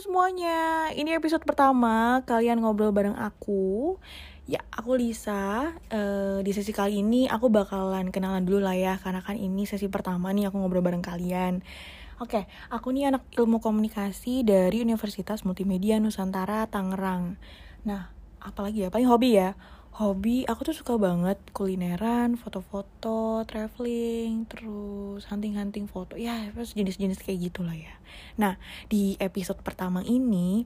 semuanya, ini episode pertama kalian ngobrol bareng aku. Ya, aku Lisa. Eh, di sesi kali ini aku bakalan kenalan dulu lah ya, karena kan ini sesi pertama nih aku ngobrol bareng kalian. Oke, aku nih anak ilmu komunikasi dari Universitas Multimedia Nusantara Tangerang. Nah, apalagi ya, paling hobi ya. Hobi, aku tuh suka banget kulineran, foto-foto, traveling, terus hunting-hunting foto. Ya, terus jenis-jenis kayak gitulah ya. Nah, di episode pertama ini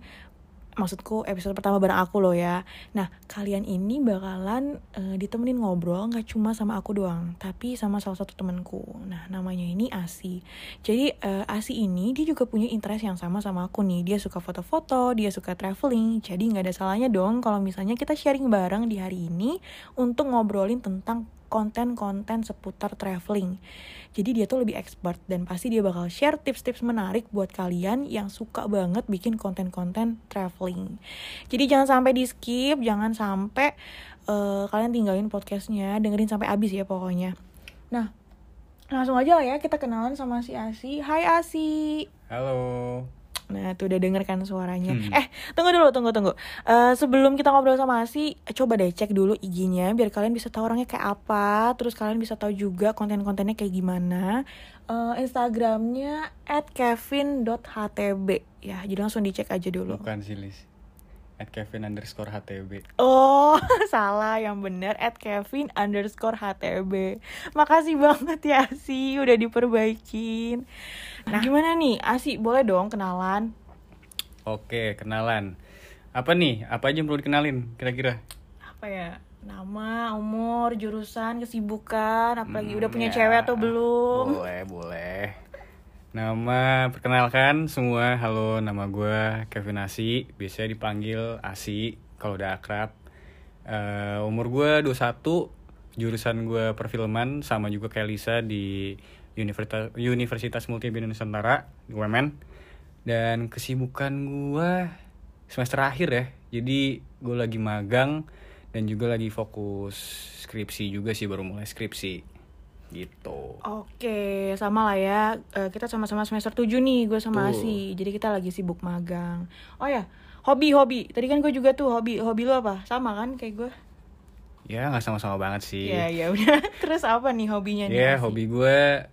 maksudku episode pertama bareng aku loh ya. Nah, kalian ini bakalan uh, ditemenin ngobrol nggak cuma sama aku doang, tapi sama salah satu temenku. Nah, namanya ini Asi. Jadi uh, Asi ini dia juga punya interest yang sama sama aku nih. Dia suka foto-foto, dia suka traveling. Jadi nggak ada salahnya dong kalau misalnya kita sharing bareng di hari ini untuk ngobrolin tentang konten-konten seputar traveling. Jadi dia tuh lebih expert dan pasti dia bakal share tips-tips menarik buat kalian yang suka banget bikin konten-konten traveling. Jadi jangan sampai di skip, jangan sampai uh, kalian tinggalin podcastnya, dengerin sampai habis ya pokoknya. Nah, langsung aja lah ya kita kenalan sama si Asi. Hai Asi. Halo. Nah, tuh udah denger kan suaranya. Hmm. Eh, tunggu dulu, tunggu, tunggu. Uh, sebelum kita ngobrol sama Asi, coba deh cek dulu IG-nya biar kalian bisa tahu orangnya kayak apa. Terus kalian bisa tahu juga konten-kontennya kayak gimana. Uh, Instagramnya at kevin.htb. Ya, jadi langsung dicek aja dulu. Bukan sih, Liz at Kevin underscore HTB Oh salah. Yang bener at Kevin underscore HTB Makasih banget ya Asi udah diperbaikin. Nah gimana nih? Asi boleh dong kenalan? Oke kenalan. Apa nih? Apa aja yang perlu dikenalin kira-kira? Apa ya? Nama, umur, jurusan, kesibukan, apalagi hmm, udah punya ya, cewek atau belum? Boleh, boleh. Nama perkenalkan semua, halo nama gue Kevin Asi, biasanya dipanggil Asi kalau udah akrab. Uh, umur gue 21, jurusan gue perfilman sama juga kayak Lisa di Universitas Universitas Multimedia Nusantara UMN. Dan kesibukan gue semester akhir ya, jadi gue lagi magang dan juga lagi fokus skripsi juga sih baru mulai skripsi gitu. Oke, sama lah ya. Uh, kita sama-sama semester 7 nih, gue sama tuh. Asi. Jadi kita lagi sibuk magang. Oh ya, hobi-hobi. Tadi kan gue juga tuh hobi. Hobi lu apa? Sama kan kayak gue? Ya, nggak sama-sama banget sih. Ya, ya udah. Terus apa nih hobinya nih? Ya, hobi gue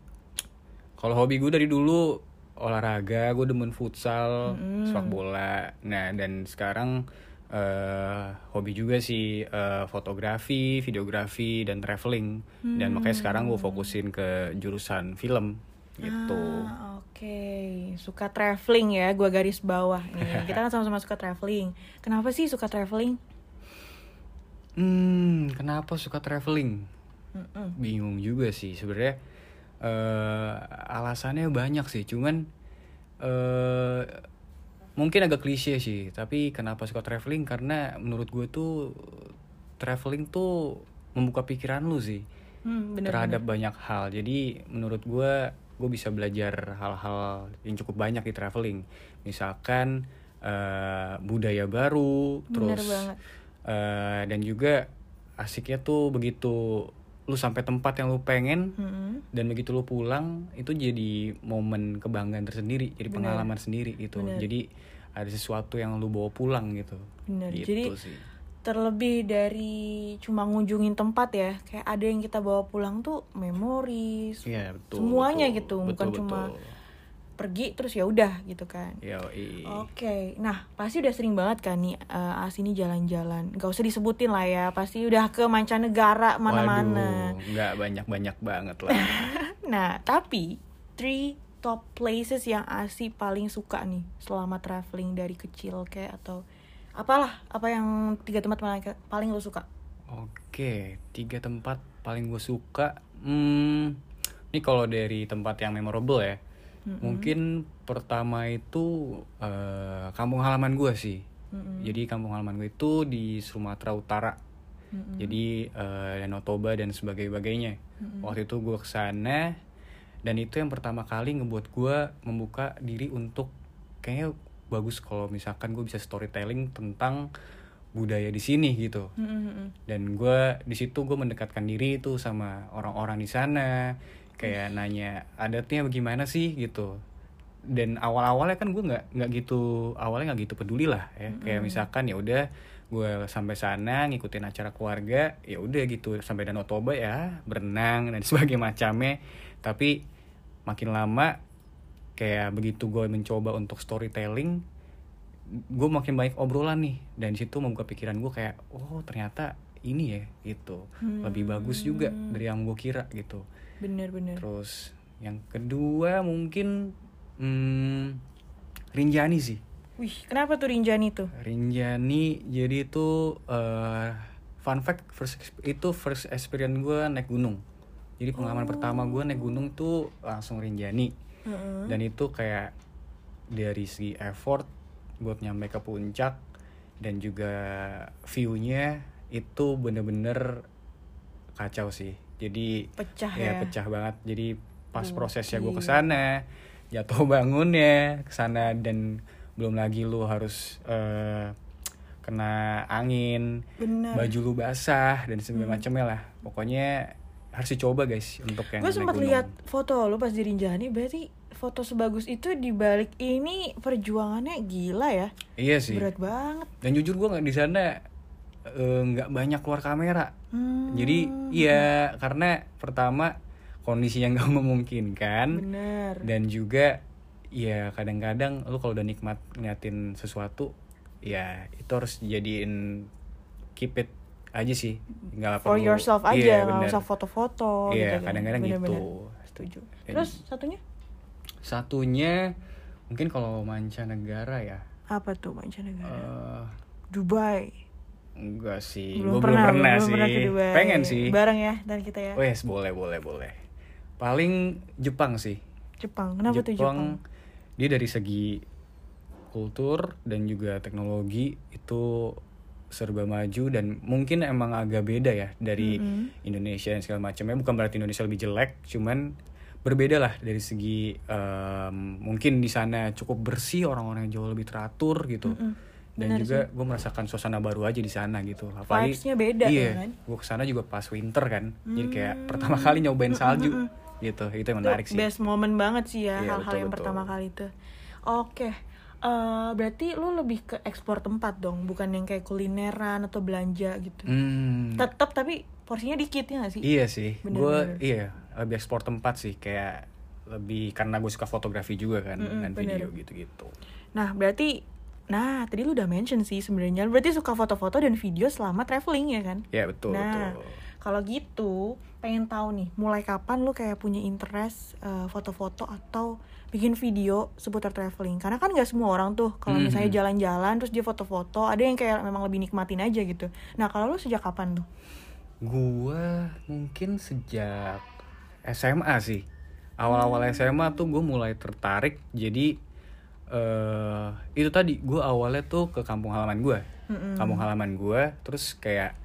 kalau hobi gue dari dulu olahraga, gue demen futsal, mm. sepak bola. Nah, dan sekarang uh, hobi juga sih uh, fotografi, videografi dan traveling hmm. dan makanya sekarang gue fokusin ke jurusan film gitu. Ah, Oke, okay. suka traveling ya, gue garis bawah nih. Kita kan sama-sama suka traveling. Kenapa sih suka traveling? Hmm, kenapa suka traveling? Mm-mm. Bingung juga sih sebenarnya. Uh, alasannya banyak sih, cuman uh, mungkin agak klise sih tapi kenapa suka traveling? Karena menurut gue tuh traveling tuh membuka pikiran lu sih hmm, bener, terhadap bener. banyak hal. Jadi menurut gue gue bisa belajar hal-hal yang cukup banyak di traveling. Misalkan uh, budaya baru bener terus Uh, dan juga asiknya tuh begitu lu sampai tempat yang lu pengen hmm. dan begitu lu pulang itu jadi momen kebanggaan tersendiri jadi Bener. pengalaman sendiri gitu Bener. jadi ada sesuatu yang lu bawa pulang gitu Bener. gitu jadi sih. terlebih dari cuma ngunjungin tempat ya kayak ada yang kita bawa pulang tuh memori ya, semuanya betul, gitu bukan betul, cuma pergi terus ya udah gitu kan. Oke. Okay. Nah, pasti udah sering banget kan nih uh, As ini jalan-jalan. Gak usah disebutin lah ya. Pasti udah ke mancanegara mana-mana. nggak banyak-banyak banget lah. nah, tapi three top places yang Asi paling suka nih selama traveling dari kecil kayak atau apalah apa yang tiga tempat paling paling lo suka? Oke, tiga tempat paling gue suka. Hmm, ini kalau dari tempat yang memorable ya hmm Mungkin pertama itu uh, kampung halaman gue sih. Mm-hmm. Jadi kampung halaman gue itu di Sumatera Utara. Mm-hmm. Jadi uh, Danau Toba dan sebagainya. Mm-hmm. Waktu itu gue ke sana dan itu yang pertama kali ngebuat gue membuka diri untuk kayaknya bagus kalau misalkan gue bisa storytelling tentang budaya di sini gitu mm-hmm. dan gue di situ gue mendekatkan diri itu sama orang-orang di sana kayak nanya adatnya bagaimana sih? gitu. Dan awal-awalnya kan gue nggak nggak gitu awalnya nggak gitu peduli lah ya. Kayak misalkan ya udah gue sampai sana ngikutin acara keluarga ya udah gitu. Sampai Danau Toba ya berenang dan sebagainya macamnya. Tapi makin lama kayak begitu gue mencoba untuk storytelling gue makin banyak obrolan nih. Dan situ membuka pikiran gue kayak oh ternyata ini ya gitu. Lebih bagus juga dari yang gue kira gitu bener-bener terus yang kedua mungkin hmm, Rinjani sih. Wih kenapa tuh Rinjani tuh? Rinjani jadi itu eh, fun fact first itu first experience gue naik gunung. Jadi pengalaman pertama gue naik gunung tuh langsung Rinjani. Heeh. dan itu kayak dari segi effort buat nyampe ke puncak dan juga view-nya itu bener-bener kacau sih jadi pecah ya ya, pecah banget. Jadi pas Gokil. prosesnya gue ke sana jatuh bangunnya ke sana dan belum lagi lu harus eh, kena angin bener. baju lu basah dan segala macamnya lah. Pokoknya harus dicoba guys untuk yang gue sempat lihat foto lo pas di Rinjani berarti foto sebagus itu di balik ini perjuangannya gila ya? Iya sih. Berat banget. Dan jujur gue nggak di sana eh, nggak banyak keluar kamera. Hmm, jadi iya karena pertama kondisinya nggak memungkinkan. Bener. Dan juga ya kadang-kadang lu kalau udah nikmat ngeliatin sesuatu ya itu harus jadiin keep it aja sih. Nggak for perlu- yourself Iya, aja nggak bener. usah foto-foto Iya, gitu kan. kadang-kadang gitu. setuju. Terus satunya? Satunya mungkin kalau mancanegara ya. Apa tuh mancanegara? Eh Dubai enggak sih. Belum Gua pernah belum pernah belum sih pernah ke Dubai pengen sih. Bareng ya dan kita ya? Wes boleh boleh boleh. Paling Jepang sih. Jepang. Kenapa tuh Jepang dia dari segi kultur dan juga teknologi itu serba maju dan mungkin emang agak beda ya dari Mm-mm. Indonesia dan segala macamnya bukan berarti Indonesia lebih jelek cuman berbeda lah dari segi em, mungkin di sana cukup bersih orang-orang yang jauh lebih teratur gitu. Mm-mm. Dan Benar juga gue merasakan suasana baru aja di sana gitu. Apalagi Vibes-nya beda iya ya kan? gue ke sana juga pas winter kan. Jadi kayak pertama kali nyobain salju gitu. Itu yang menarik Itu sih. best moment banget sih ya Iya, hal-hal yang betul-betul. pertama kali tuh oke eh, berarti lu lebih ke ekspor tempat dong bukan yang kayak kulineran atau belanja gitu. Hmm, tetap tapi porsinya dikit ya gak sih? Iya sih, gue iya lebih ekspor tempat sih. Kayak lebih karena gue suka fotografi juga kan Mm-mm, dan bener. video gitu-gitu. nah berarti nah tadi lu udah mention sih sebenarnya berarti suka foto-foto dan video selama traveling ya kan Ya betul Nah, betul. kalau gitu pengen tahu nih, mulai kapan lu kayak punya interest eh, foto-foto atau bikin video seputar traveling? Karena kan nggak semua orang tuh kalau Mhm. misalnya jalan-jalan terus dia foto-foto, ada yang kayak memang lebih nikmatin aja gitu. Nah, kalau lu sejak kapan tuh? Gue mungkin sejak SMA sih. Awal-awal SMA tuh gue mulai tertarik. Jadi eh itu tadi gue awalnya tuh ke kampung halaman gue. Mm-mm. Kampung halaman gue, terus kayak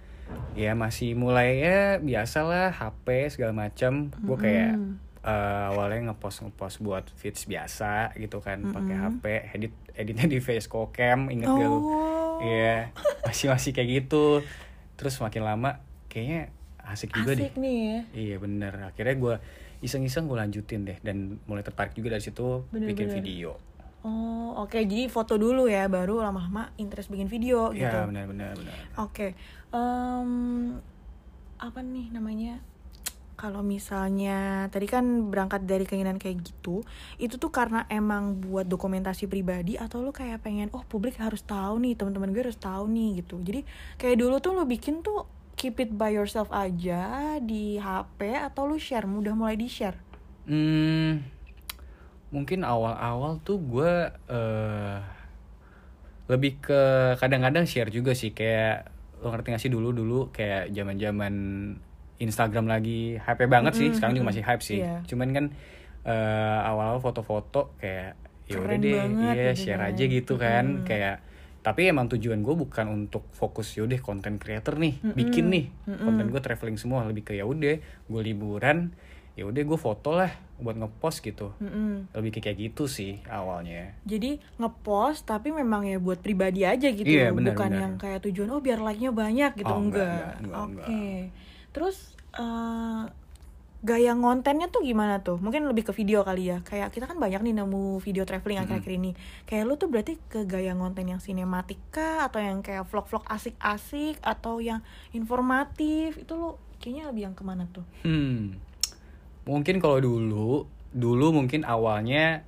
ya masih mulai ya biasalah HP segala macam. Gue kayak eh, awalnya ngepost ngepost buat feeds biasa gitu kan pakai HP edit editnya di Facecam cam inget gak lu Oh. iya masih masih kayak gitu terus makin lama kayaknya asik juga deh Asik nih ya. iya bener akhirnya gue iseng-iseng gue lanjutin deh dan mulai tertarik juga dari situ bikin Bener-bener. video Oh, oke. Jadi foto dulu ya, baru lama-lama interest bikin video gitu. ya benar benar benar Oke, Em, apa nih namanya? Kalau misalnya tadi kan berangkat dari keinginan kayak gitu, itu tuh karena emang buat dokumentasi pribadi atau lu kayak pengen, oh publik harus tahu nih, teman-teman gue harus tahu nih gitu. Jadi kayak dulu tuh lu bikin tuh keep it by yourself aja di HP atau lu share, mudah mulai di share. Hmm, mungkin awal-awal tuh gue eh lebih ke kadang-kadang share juga sih kayak lo ngerti gak sih dulu dulu kayak zaman-zaman Instagram lagi hype banget sih Mm-mm, sekarang juga masih hype sih Iya. cuman kan eh awal-awal foto-foto kayak ya udah deh iya gitu share kan. aja gitu kan kayak tapi emang tujuan gue bukan untuk fokus yaudah konten creator nih Mm-mm. bikin nih Mm-mm. konten gue traveling semua lebih ke ya udah gue liburan ya udah gue foto lah buat ngepost gitu Mm-mm. lebih ke kayak gitu sih awalnya Jadi ngepost tapi memang ya buat pribadi aja gitu, Iya, loh. benar, bukan benar. yang kayak tujuan oh biar like-nya banyak gitu Oh, enggak, enggak. enggak, enggak, Oke. enggak. Terus eh gaya ngontennya tuh gimana tuh mungkin lebih ke video kali ya kayak kita kan banyak nih nemu video traveling akhir-akhir ini kayak lu tuh berarti ke gaya ngonten yang sinematik kah atau yang kayak vlog-vlog asik-asik atau yang informatif itu lu kayaknya lebih yang ke mana tuh Hmm. Mungkin kalau dulu, dulu mungkin awalnya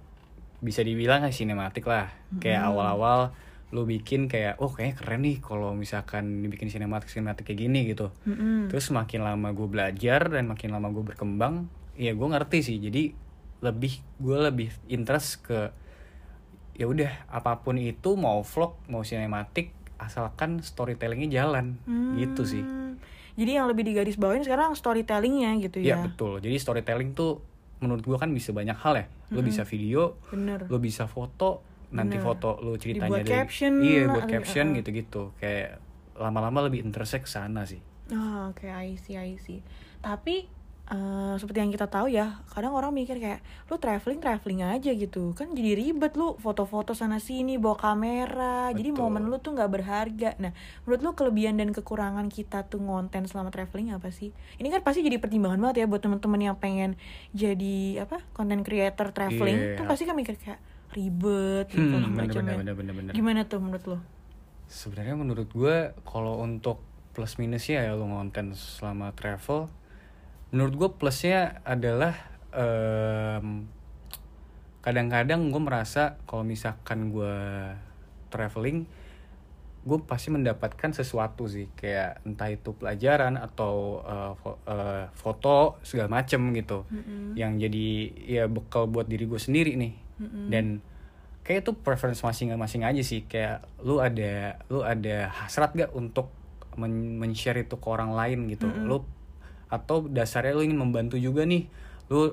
bisa dibilang kayak sinematik lah. Kayak awal-awal lu bikin kayak oh kayaknya keren nih kalau misalkan dibikin sinematik sinematik kayak gini gitu. Mm-mm. Terus makin lama gue belajar dan makin lama gue berkembang, ya gue ngerti sih. Jadi lebih gue lebih interest ke ya udah apa pun itu mau vlog mau sinematik asalkan storytellingnya jalan gitu sih. Hmm. Jadi yang lebih digaris bawain sekarang storytellingnya gitu Ya ya. betul. Jadi storytelling tuh menurut gua kan bisa banyak hal ya. Lu bisa video, Bener. lu bisa foto, nanti Bener. foto lu ceritanya Dibuat dari caption iya buat caption uh-uh. gitu-gitu. Kayak lama-lama lebih intersect ke sana sih. Ah, oke, I see, I see. Tapi eh, seperti yang kita tahu ya, kadang orang mikir kayak lu traveling traveling aja gitu, kan jadi ribet lu foto-foto sana sini bawa kamera, jadi Betul. momen lu tuh nggak berharga. Nah, menurut lu kelebihan dan kekurangan kita tuh ngonten selama traveling apa sih? Ini kan pasti jadi pertimbangan banget ya buat teman-teman yang pengen jadi apa content creator traveling, Iya. tuh pasti kan mikir kayak ribet Hmm, bener, macam bener, ya. bener. Gimana tuh menurut lu? Sebenarnya menurut gua kalau untuk plus minusnya ya lu ngonten selama travel, menurut gua plusnya adalah em, kadang-kadang gue merasa kalau misalkan gue traveling gue pasti mendapatkan sesuatu sih. Kayak entah itu pelajaran atau eh, fo- eh, foto segala macem gitu. Yang jadi ya bekal buat diri gue sendiri nih. Dan kayak itu preference masing-masing aja sih. Kayak lu ada lu ada hasrat gak untuk men- men-share itu ke orang lain gitu? Lu atau dasarnya lu ingin membantu juga nih. Lu uh,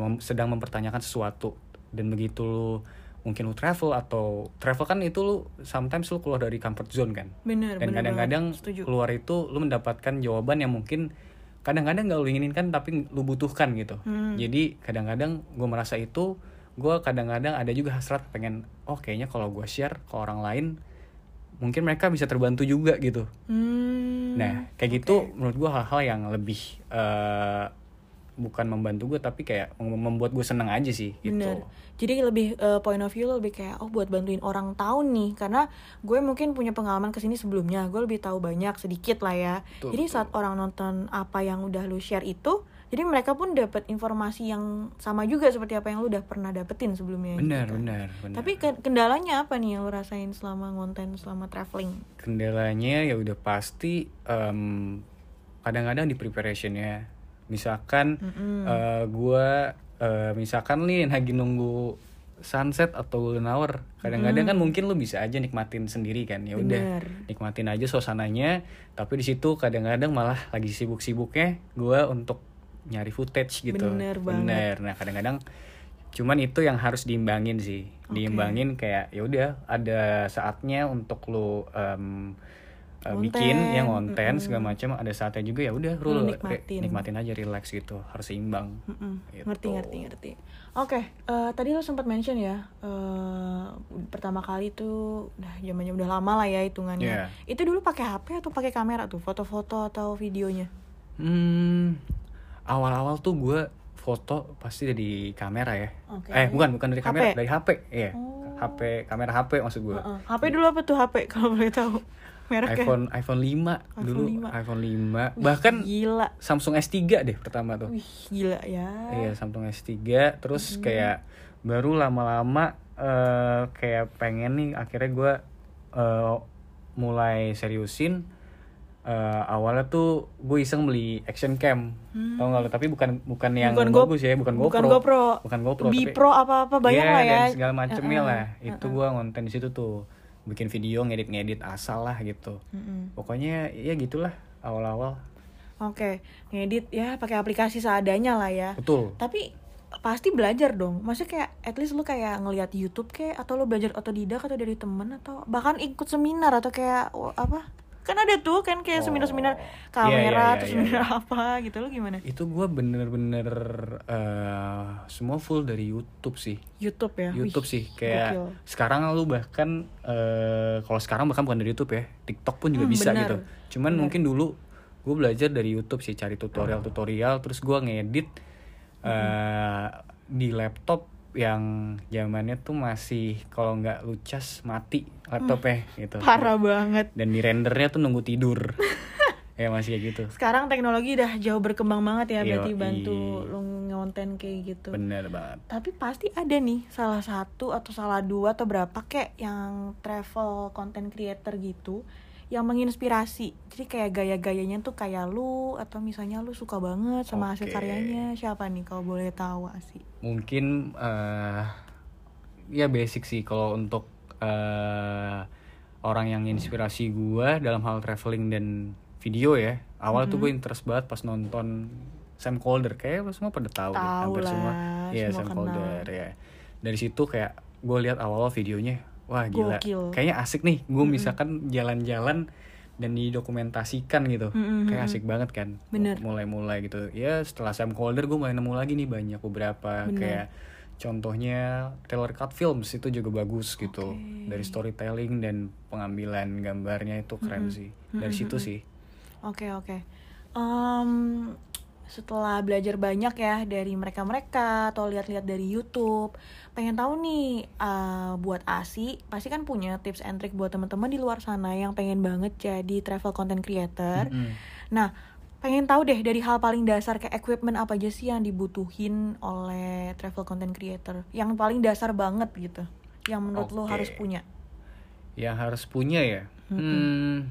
mem- sedang mempertanyakan sesuatu. Dan begitu lu mungkin lu travel atau travel kan itu lu sometimes lu keluar dari comfort zone kan. Bener, dan kadang-kadang keluar itu lu mendapatkan jawaban yang mungkin kadang-kadang gak lu inginkan tapi lu butuhkan gitu. Hmm. jadi kadang-kadang gue merasa itu gue kadang-kadang ada juga hasrat pengen oh kayaknya kalau gue share ke orang lain mungkin mereka bisa terbantu juga gitu. Hmm, nah kayak gitu menurut gue hal-hal yang lebih eh, bukan membantu gue tapi kayak mem- membuat gue seneng aja sih gitu Bener. Jadi lebih eh, point of view lebih kayak oh buat bantuin orang tahu nih karena gue mungkin punya pengalaman ke sini sebelumnya gue lebih tahu banyak sedikit lah ya. Betul, jadi betul. saat orang nonton apa yang udah lu share itu, jadi mereka pun dapat informasi yang sama juga seperti apa yang lu udah pernah dapetin sebelumnya. gitu benar kan. benar benar Tapi ke- kendalanya apa nih yang lu rasain selama ngonten selama traveling? kendalanya ya udah pasti em, kadang-kadang di preparationnya misalkan eh, gua eh, misalkan nih lagi nunggu sunset atau golden hour kadang-kadang kan mungkin lu bisa aja nikmatin sendiri kan ya udah nikmatin aja suasananya tapi di situ kadang-kadang malah lagi sibuk-sibuknya gua untuk nyari footage gitu Bener banget. bener nah kadang-kadang cuman itu yang harus diimbangin sih diimbangin kayak ya udah ada saatnya untuk lu em, eh, Konten, bikin yang konten segala macam ada saatnya juga ya udah Lu nikmatin. nikmatin aja relax gitu harus seimbang Mm-mm. Gitu. Ngerti ngerti ngerti. Oke, eh, tadi lo sempat mention ya eh, pertama kali tuh udah zamannya udah lama lah ya hitungannya. Iya. Itu dulu pakai HP atau pakai kamera tuh foto-foto atau videonya? Hmm, awal-awal tuh gue foto pasti dari kamera ya. Oke. Eh bukan bukan dari kamera, HP? dari HP. Iya. Oh. HP kamera HP maksud gue. Heeh. HP dulu apa tuh HP kalau boleh tahu? Mereknya? iPhone iPhone 5 dulu 5. iPhone 5 bahkan gila. Samsung S3 deh pertama tuh. Wih, gila ya. Iya Samsung S3 terus kayak baru lama-lama eh, kayak pengen nih akhirnya gue eh, mulai seriusin Eh, awalnya tuh gue iseng beli action cam tau gak lo tapi bukan bukan yang Bukan Go- bagus ya bukan GoPro bukan GoPro. bukan GoPro tapi- Pro apa-apa banyak Iya, lah ya. dan segala macemnya Heeh. lah itu gue ngonten di situ tuh bikin video ngedit-ngedit asal lah gitu Mm-mm. pokoknya ya gitulah awal-awal Oke, ngedit ya pakai aplikasi seadanya lah ya. betul Tapi pasti belajar dong. Maksudnya kayak at least lu kayak ngelihat YouTube kayak atau lu belajar otodidak atau dari temen atau bahkan ikut seminar atau kayak apa? Kan ada tuh kan kayak Oh. seminar-seminar Iya, kamera iya, atau iya, seminar iya. apa gitu lu gimana? itu gue bener-bener eh, semua full dari YouTube sih YouTube ya. YouTube Wih, sih kayak gokil. sekarang lu bahkan eh, kalau sekarang bahkan bukan dari YouTube ya TikTok pun juga Hmm, bisa benar. gitu cuman mungkin dulu gue belajar dari YouTube sih cari tutorial-tutorial terus gue ngedit eh, di laptop yang zamannya tuh masih kalau nggak lucas mati laptopnya gitu Parah banget. dan di rendernya tuh nunggu tidur ya masih kayak gitu Sekarang teknologi udah jauh berkembang banget ya berarti Yoi. bantu lu ngonten kayak gitu. bener banget Tapi pasti ada nih salah satu atau salah dua atau berapa kayak yang travel content creator gitu yang menginspirasi. Jadi kayak gaya-gayanya tuh kayak lu atau misalnya lu suka banget sama hasil Oke. karyanya. Siapa nih kalau boleh tahu sih? mungkin eh ya basic sih kalau untuk eh orang yang inspirasi gua dalam hal traveling dan video ya awal tuh gue interest banget pas nonton Sam Calder kayak semua pada tahu deh, hampir lah, semua Iya semua Sam kenal. Calder ya dari situ kayak gue lihat awal videonya wah gila. Gokil. kayaknya asik nih. Gue misalkan jalan-jalan dan didokumentasikan gitu. Mm-mm, kayak asik banget kan. Bener. mulai-mulai gitu. Ya setelah Sam Calder gue mulai nemu lagi nih banyak beberapa. Bener. kayak contohnya Taylor Cut Films itu juga bagus gitu. Oke. dari storytelling dan pengambilan gambarnya itu keren sih. Dari situ sih. Oke oke. Em, setelah belajar banyak ya dari mereka-mereka atau lihat-lihat dari YouTube, pengen tahu nih eh, buat Asi pasti kan punya tips and trick buat teman-teman di luar sana yang pengen banget jadi travel content creator. Mm-mm. Nah, pengen tahu deh dari hal paling dasar kayak equipment apa aja sih yang dibutuhin oleh travel content creator, yang paling dasar banget gitu, yang menurut lo Oke. harus punya. yang harus punya ya hmm,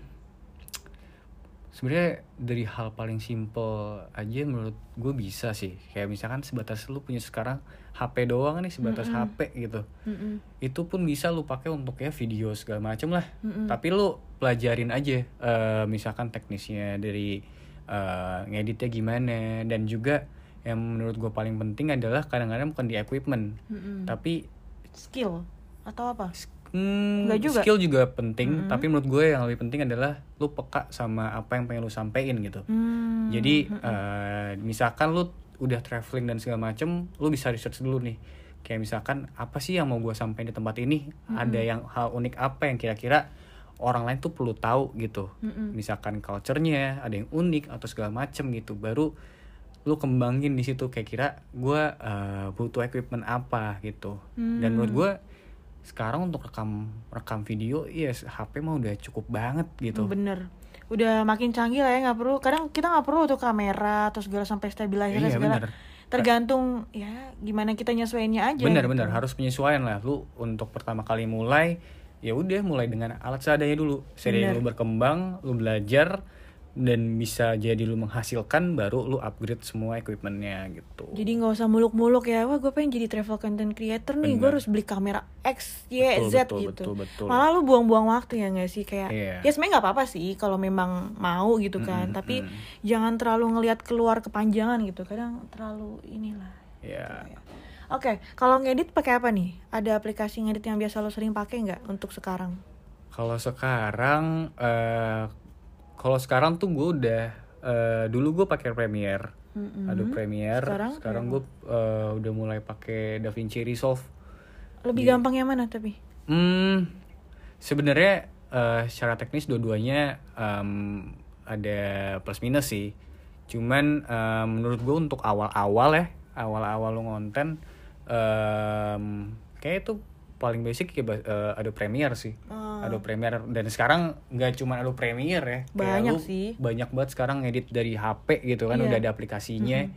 sebenarnya dari hal paling simple aja menurut gue bisa sih kayak misalkan sebatas lu punya sekarang HP doang nih sebatas HP gitu Mm-mm. itu pun bisa lu pakai untuk ya video segala macem lah Mm-mm. tapi lu pelajarin aja eh, misalkan teknisnya dari eh, ngeditnya gimana dan juga yang menurut gue paling penting adalah kadang-kadang bukan di equipment Mm-mm. tapi Skill atau apa? Hmm, Nggak juga? skill juga penting, tapi menurut gue yang lebih penting adalah lu peka sama apa yang pengen lu sampein gitu. Hmm. Jadi eh, misalkan lu udah traveling dan segala macem, lu bisa research dulu nih. Kayak misalkan apa sih yang mau gue sampein di tempat ini? Ada yang hal unik apa yang kira-kira orang lain tuh perlu tahu gitu. Mm-mm. Misalkan culture-nya ada yang unik atau segala macem gitu. Baru lu kembangin di situ kayak kira gue eh, butuh equipment apa gitu. Dan menurut gue sekarang untuk rekam rekam video iya HP mah udah cukup banget gitu Bener. Udah makin canggih lah ya nggak perlu. Kadang kita nggak perlu tuh kamera atau segala sampai stabilizer Iya, segala. bener. Tergantung ya gimana kita nyesuaiinnya aja. bener gitu. bener harus penyesuaian lah lu untuk pertama kali mulai ya udah mulai dengan alat seadanya dulu seadanya Bener. lu berkembang lu belajar dan bisa jadi lu menghasilkan baru lu upgrade semua equipmentnya gitu Jadi nggak usah muluk-muluk ya. Wah gue pengen jadi travel content creator nih. Gue harus beli kamera X, Y, Betul, Z betul, gitu. betul, betul. Malah lu buang-buang waktu ya nggak sih kayak. Iya. Ya sebenarnya nggak apa-apa sih kalau memang mau gitu kan. Mm-mm, Tapi mm. jangan terlalu ngelihat keluar kepanjangan gitu. Kadang terlalu inilah. ya Oke, kalau ngedit pakai apa nih? Ada aplikasi ngedit yang biasa lo sering pakai nggak untuk sekarang? kalau sekarang eh kalau sekarang tuh gue udah eh, dulu gue pakai Premiere Mm-mm. Adobe Premiere Sekarang sekarang, gue udah mulai pakai DaVinci Resolve Lebih Iya. gampang yang mana tapi? Hmm, sebenarnya eh, secara teknis dua-duanya em, ada plus minus sih. Cuman em, menurut gue untuk awal-awal ya, awal-awal lu ngonten, em, kayak itu paling basic ya ba- eh, Adobe Premiere sih. Ah. Adobe Premiere dan sekarang nggak cuma Adobe Premiere ya, kayak Banyak lu sih. Banyak banget sekarang ngedit dari HP gitu kan Iya. udah ada aplikasinya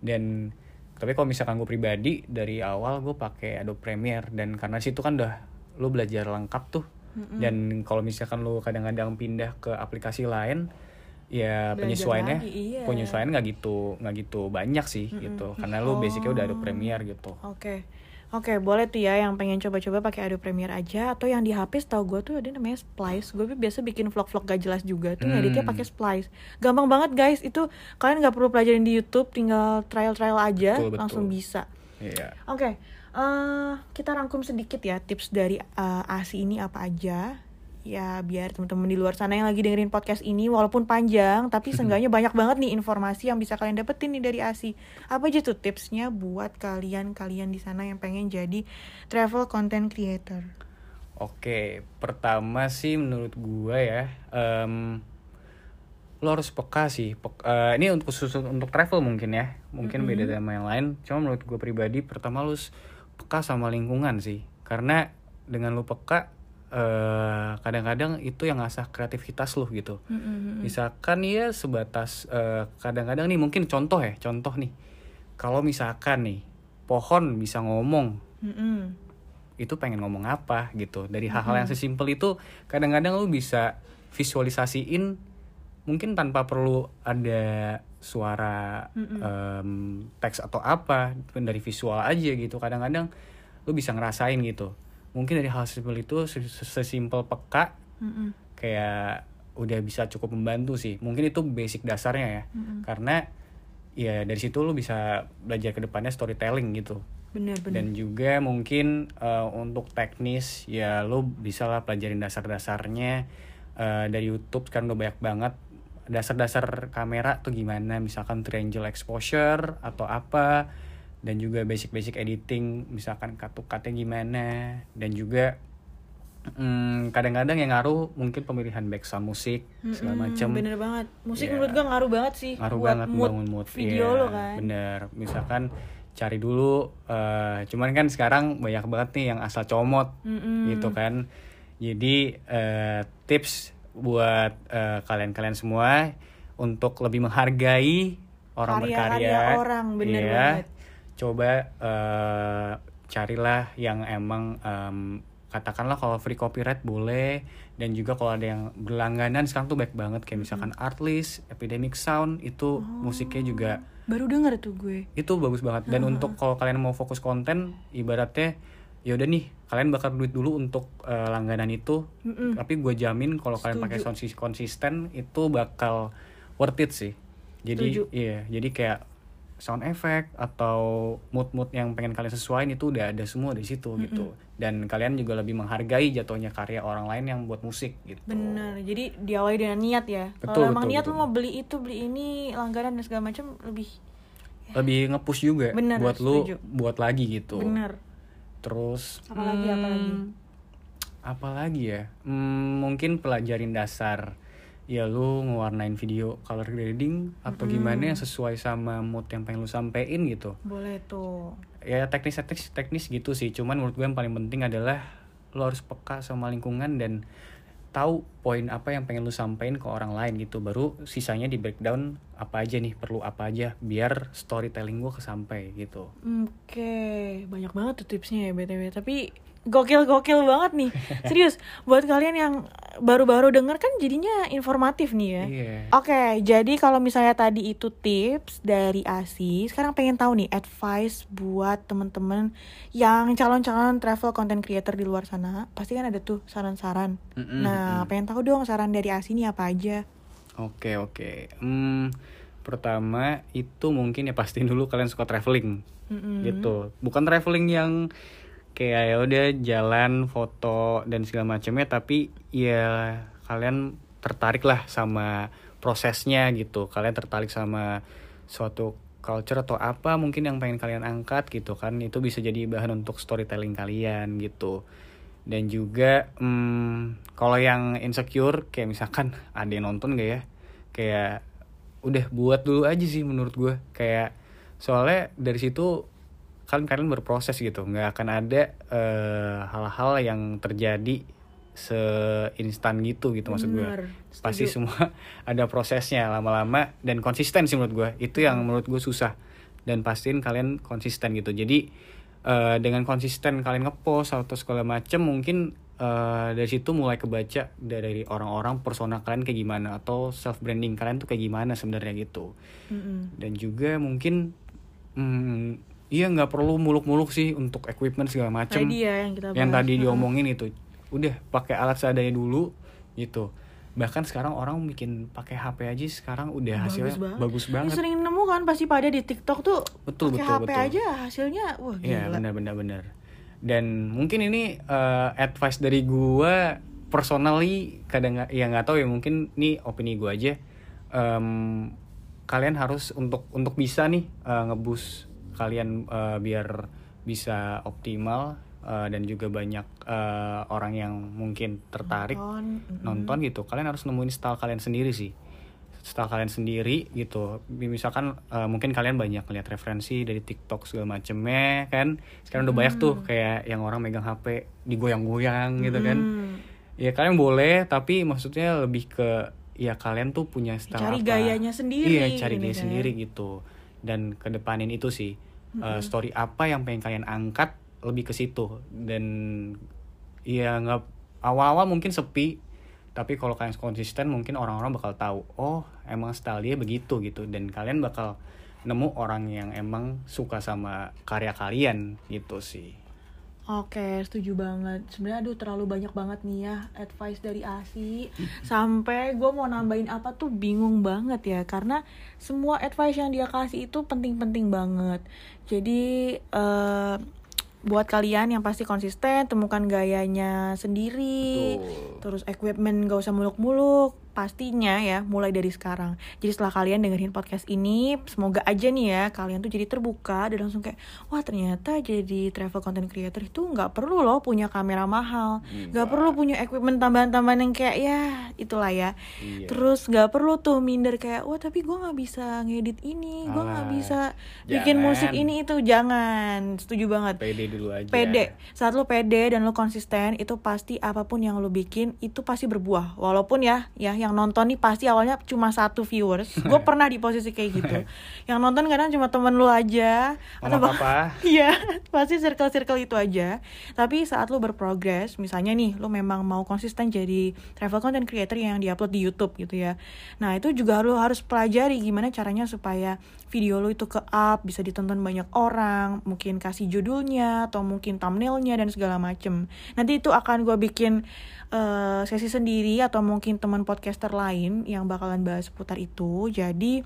dan tapi kalau misalkan gue pribadi dari awal gue pakai Adobe Premiere dan karena situ kan udah lu belajar lengkap tuh dan kalau misalkan lu kadang-kadang pindah ke aplikasi lain ya Belajar penyesuaiannya lagi, iya. penyesuaian nggak gitu nggak gitu banyak sih gitu karena lu basicnya udah ada Premiere gitu Oke. Oke, boleh tuh ya yang pengen coba-coba pakai Adobe Premiere aja atau yang di HP setahu gue tuh ada namanya Splice. Gue biasa bikin vlog-vlog gak jelas juga tuh Hmm. ngeditnya pakai Splice. Gampang banget guys, itu kalian nggak perlu pelajarin di YouTube, tinggal trial-trial aja Betul, betul. langsung bisa. iya Oke, eh, kita rangkum sedikit ya tips dari eh, ASI ini apa aja. Ya biar teman-teman di luar sana yang lagi dengerin podcast ini walaupun panjang tapi seenggaknya banyak banget nih informasi yang bisa kalian dapetin nih dari ASI. Apa aja tuh tipsnya buat kalian-kalian di sana yang pengen jadi travel content creator? Oke, pertama sih menurut gua ya, em, lo harus peka sih Pek- eh, ini untuk khusus untuk travel mungkin ya mungkin beda sama yang lain cuma menurut gue pribadi pertama lo harus peka sama lingkungan sih karena dengan lo peka eh, kadang-kadang itu yang ngasah kreativitas lo gitu. Mm-mm. misalkan ya sebatas eh, kadang-kadang nih mungkin contoh ya contoh nih. Kalau misalkan nih pohon bisa ngomong. Mm-mm. itu pengen ngomong apa gitu. Dari hal-hal yang sesimpel itu kadang-kadang lu bisa visualisasiin mungkin tanpa perlu ada suara em, teks atau apa dari visual aja gitu. Kadang-kadang lu bisa ngerasain gitu mungkin dari hal sesimpel itu ses- sesimpel peka Mm-mm. kayak udah bisa cukup membantu sih. Mungkin itu basic dasarnya ya. Karena ya dari situ lu bisa belajar ke depannya storytelling gitu. Bener bener. Dan juga mungkin eh, untuk teknis ya lo bisa lah pelajarin dasar-dasarnya. Eh, dari YouTube kan udah banyak banget. Dasar-dasar kamera tuh gimana? Misalkan triangle exposure atau apa dan juga basic-basic editing misalkan cut-to-cutnya gimana dan juga mm, kadang-kadang yang ngaruh mungkin pemilihan background musik segala Mm-mm, macam bener banget musik Ya. menurut gue ngaruh banget sih ngaruh buat banget mood membangun mood video Iya, lo kan bener misalkan cari dulu eh, cuman kan sekarang banyak banget nih yang asal comot Mm-mm. gitu kan jadi eh, tips buat eh, kalian-kalian semua untuk lebih menghargai orang Karya-karya berkarya orang, bener Iya. banget. Coba eh, carilah yang emang em, katakanlah kalau free copyright boleh dan juga kalau ada yang berlangganan sekarang tuh baik banget kayak misalkan Artlist, Epidemic Sound itu musiknya juga baru denger tuh gue. Itu bagus banget. Dan untuk kalau kalian mau fokus konten ibaratnya ya udah nih kalian bakar duit dulu untuk eh, langganan itu. Mm-mm. tapi gue jamin kalau kalian pakai sound konsisten itu bakal worth it sih. Jadi Setuju. iya jadi kayak sound effect atau mood-mood yang pengen kalian sesuaiin itu udah ada semua di situ gitu. Dan kalian juga lebih menghargai jatuhnya karya orang lain yang buat musik gitu. Bener jadi diawali dengan niat ya. Betul, kalau emang betul, niat betul. lo mau beli itu beli ini langganan dan segala macam lebih lebih nge-push juga Bener, buat lu setuju. buat lagi gitu. Bener. Terus Apalagi, apalagi? hmm, apalagi ya? Hmm, mungkin pelajarin dasar ya lu ngewarnain video color grading atau gimana yang sesuai sama mood yang pengen lu sampein gitu? Boleh tuh. Ya teknis teknis teknis gitu sih. Cuman menurut gue yang paling penting adalah lu harus peka sama lingkungan dan tahu poin apa yang pengen lu sampein ke orang lain gitu. Baru sisanya di breakdown apa aja nih perlu apa aja biar storytelling gue kesampai gitu. Oke banyak banget tuh tipsnya ya btw tapi gokil gokil banget nih serius buat kalian yang baru-baru denger kan jadinya informatif nih ya iya Oke, jadi kalau misalnya tadi itu tips dari Asi, sekarang pengen tahu nih advice buat temen-temen yang calon-calon travel content creator di luar sana. Pasti kan ada tuh saran-saran. Mm-mm, Nah, pengen tahu dong saran dari Asi ini apa aja. Oke oke. Hmm, pertama itu mungkin ya pastiin dulu kalian suka traveling Mm-mm. gitu. Bukan traveling yang kayak ya udah jalan foto dan segala macamnya, tapi ya kalian tertarik lah sama prosesnya gitu. Kalian tertarik sama suatu culture atau apa mungkin yang pengen kalian angkat gitu kan. Itu bisa jadi bahan untuk storytelling kalian gitu. Dan juga hmm, kalau yang insecure kayak misalkan ada yang nonton gak ya? Kayak udah buat dulu aja sih menurut gue kayak soalnya dari situ kan kalian berproses gitu. Nggak akan ada eh, hal-hal yang terjadi seinstan gitu gitu maksud gue Bener, pasti setuju. semua ada prosesnya lama-lama dan konsisten sih menurut gue itu yang menurut gue susah. Dan pastiin kalian konsisten gitu. Jadi eh, dengan konsisten kalian ngepost atau segala macem mungkin eh, dari situ mulai kebaca dari orang-orang persona kalian kayak gimana atau self branding kalian tuh kayak gimana sebenarnya gitu. Mm-mm. dan juga mungkin hmm, iya nggak perlu muluk-muluk sih untuk equipment segala macem. Tadi ya yang kita yang tadi diomongin itu udah pakai alat seadanya dulu gitu. Bahkan sekarang orang bikin pakai HP aja sekarang udah hasilnya bagus Ini banget. sering nemu kan pasti pada di TikTok tuh Betul, pakai HP betul. aja hasilnya wah Iya gila. benar benar benar. Dan mungkin ini eh, advice dari gua personally kadang ya nggak tahu ya mungkin ini opini gua aja. Em, kalian harus untuk untuk bisa nih eh, ngebus kalian eh, biar bisa optimal eh, dan juga banyak eh, orang yang mungkin tertarik Nonton, nonton gitu. Kalian harus nemuin style kalian sendiri sih. Style kalian sendiri gitu. Misalkan uh, mungkin kalian banyak lihat referensi dari TikTok segala macemnya kan? Sekarang udah banyak tuh hmm. kayak yang orang megang HP digoyang-goyang gitu kan? Hmm. ya kalian boleh tapi maksudnya lebih ke ya kalian tuh punya style cari apa gayanya sendiri iya cari gaya kan. sendiri gitu dan kedepanin itu sih. Mm-hmm. uh, story apa yang pengen kalian angkat lebih ke situ. Dan ya nggak awal-awal mungkin sepi tapi kalau kalian konsisten mungkin orang-orang bakal tahu oh emang style dia begitu gitu. Dan kalian bakal nemu orang yang emang suka sama karya kalian gitu sih Oke, setuju banget. Sebenarnya aduh terlalu banyak banget nih ya advice dari Asi. Sampai gue mau nambahin apa tuh bingung banget ya karena semua advice yang dia kasih itu penting-penting banget. Jadi uh, buat kalian yang pasti konsisten temukan gayanya sendiri Betul. terus equipment gak usah muluk-muluk pastinya ya mulai dari sekarang. Jadi setelah kalian dengerin podcast ini semoga aja nih ya kalian tuh jadi terbuka dan langsung kayak wah ternyata jadi travel content creator itu nggak perlu loh punya kamera mahal. Nggak perlu punya equipment tambahan-tambahan yang kayak ya itulah ya. Iya. terus nggak perlu tuh minder kayak wah tapi gue nggak bisa ngedit ini gue nggak bisa jangan. bikin musik ini itu. Jangan. Setuju banget. Pede dulu aja. Pede. Saat lo pede dan lo konsisten itu pasti apa pun yang lo bikin itu pasti berbuah. Walaupun ya ya yang nonton nih pasti awalnya cuma satu viewers. Gue pernah di posisi kayak gitu. Yang nonton kadang cuma temen lu aja. Mama atau apa iya pasti circle circle itu aja. Tapi saat lu berprogres misalnya nih lu memang mau konsisten jadi travel content creator yang diupload di YouTube gitu ya. Nah itu juga lu harus pelajari gimana caranya supaya video lu itu ke up bisa ditonton banyak orang mungkin kasih judulnya atau mungkin thumbnailnya dan segala macem. Nanti itu akan gue bikin uh, sesi sendiri atau mungkin teman podcaster lain yang bakalan bahas seputar itu jadi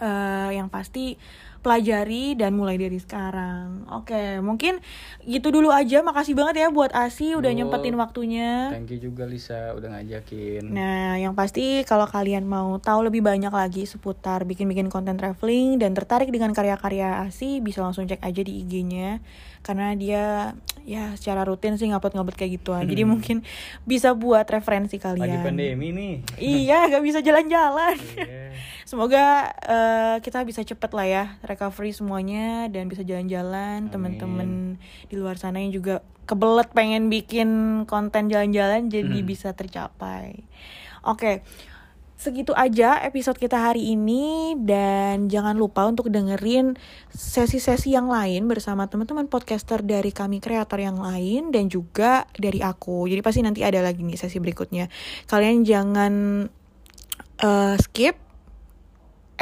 uh, yang pasti pelajari dan mulai dari sekarang. Oke, mungkin gitu dulu aja. Makasih banget ya buat Asi udah oh, nyempetin waktunya. Thank you juga Lisa udah ngajakin. Nah, yang pasti kalau kalian mau tahu lebih banyak lagi seputar bikin-bikin konten traveling dan tertarik dengan karya-karya Asi, bisa langsung cek aja di IG-nya karena dia ya secara rutin sih ngupload-ngupload kayak gitu Hmm. Jadi mungkin bisa buat referensi kalian. Lagi pandemi nih. iya, gak bisa jalan-jalan. Yeah. Semoga uh, kita bisa cepet lah ya recovery semuanya dan bisa jalan-jalan. Temen-temen di luar sana yang juga kebelet pengen bikin konten jalan-jalan jadi hmm. bisa tercapai. Oke. Okay segitu aja episode kita hari ini dan jangan lupa untuk dengerin sesi-sesi yang lain bersama teman-teman podcaster dari kami kreator yang lain dan juga dari aku. Jadi pasti nanti ada lagi nih sesi berikutnya. Kalian jangan uh, skip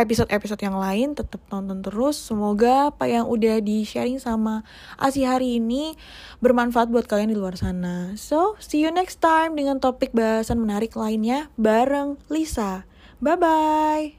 episode-episode yang lain tetap nonton terus. Semoga apa yang udah di-sharing sama Asi hari ini bermanfaat buat kalian di luar sana. So, see you next time dengan topik bahasan menarik lainnya bareng Lisa. Bye-bye!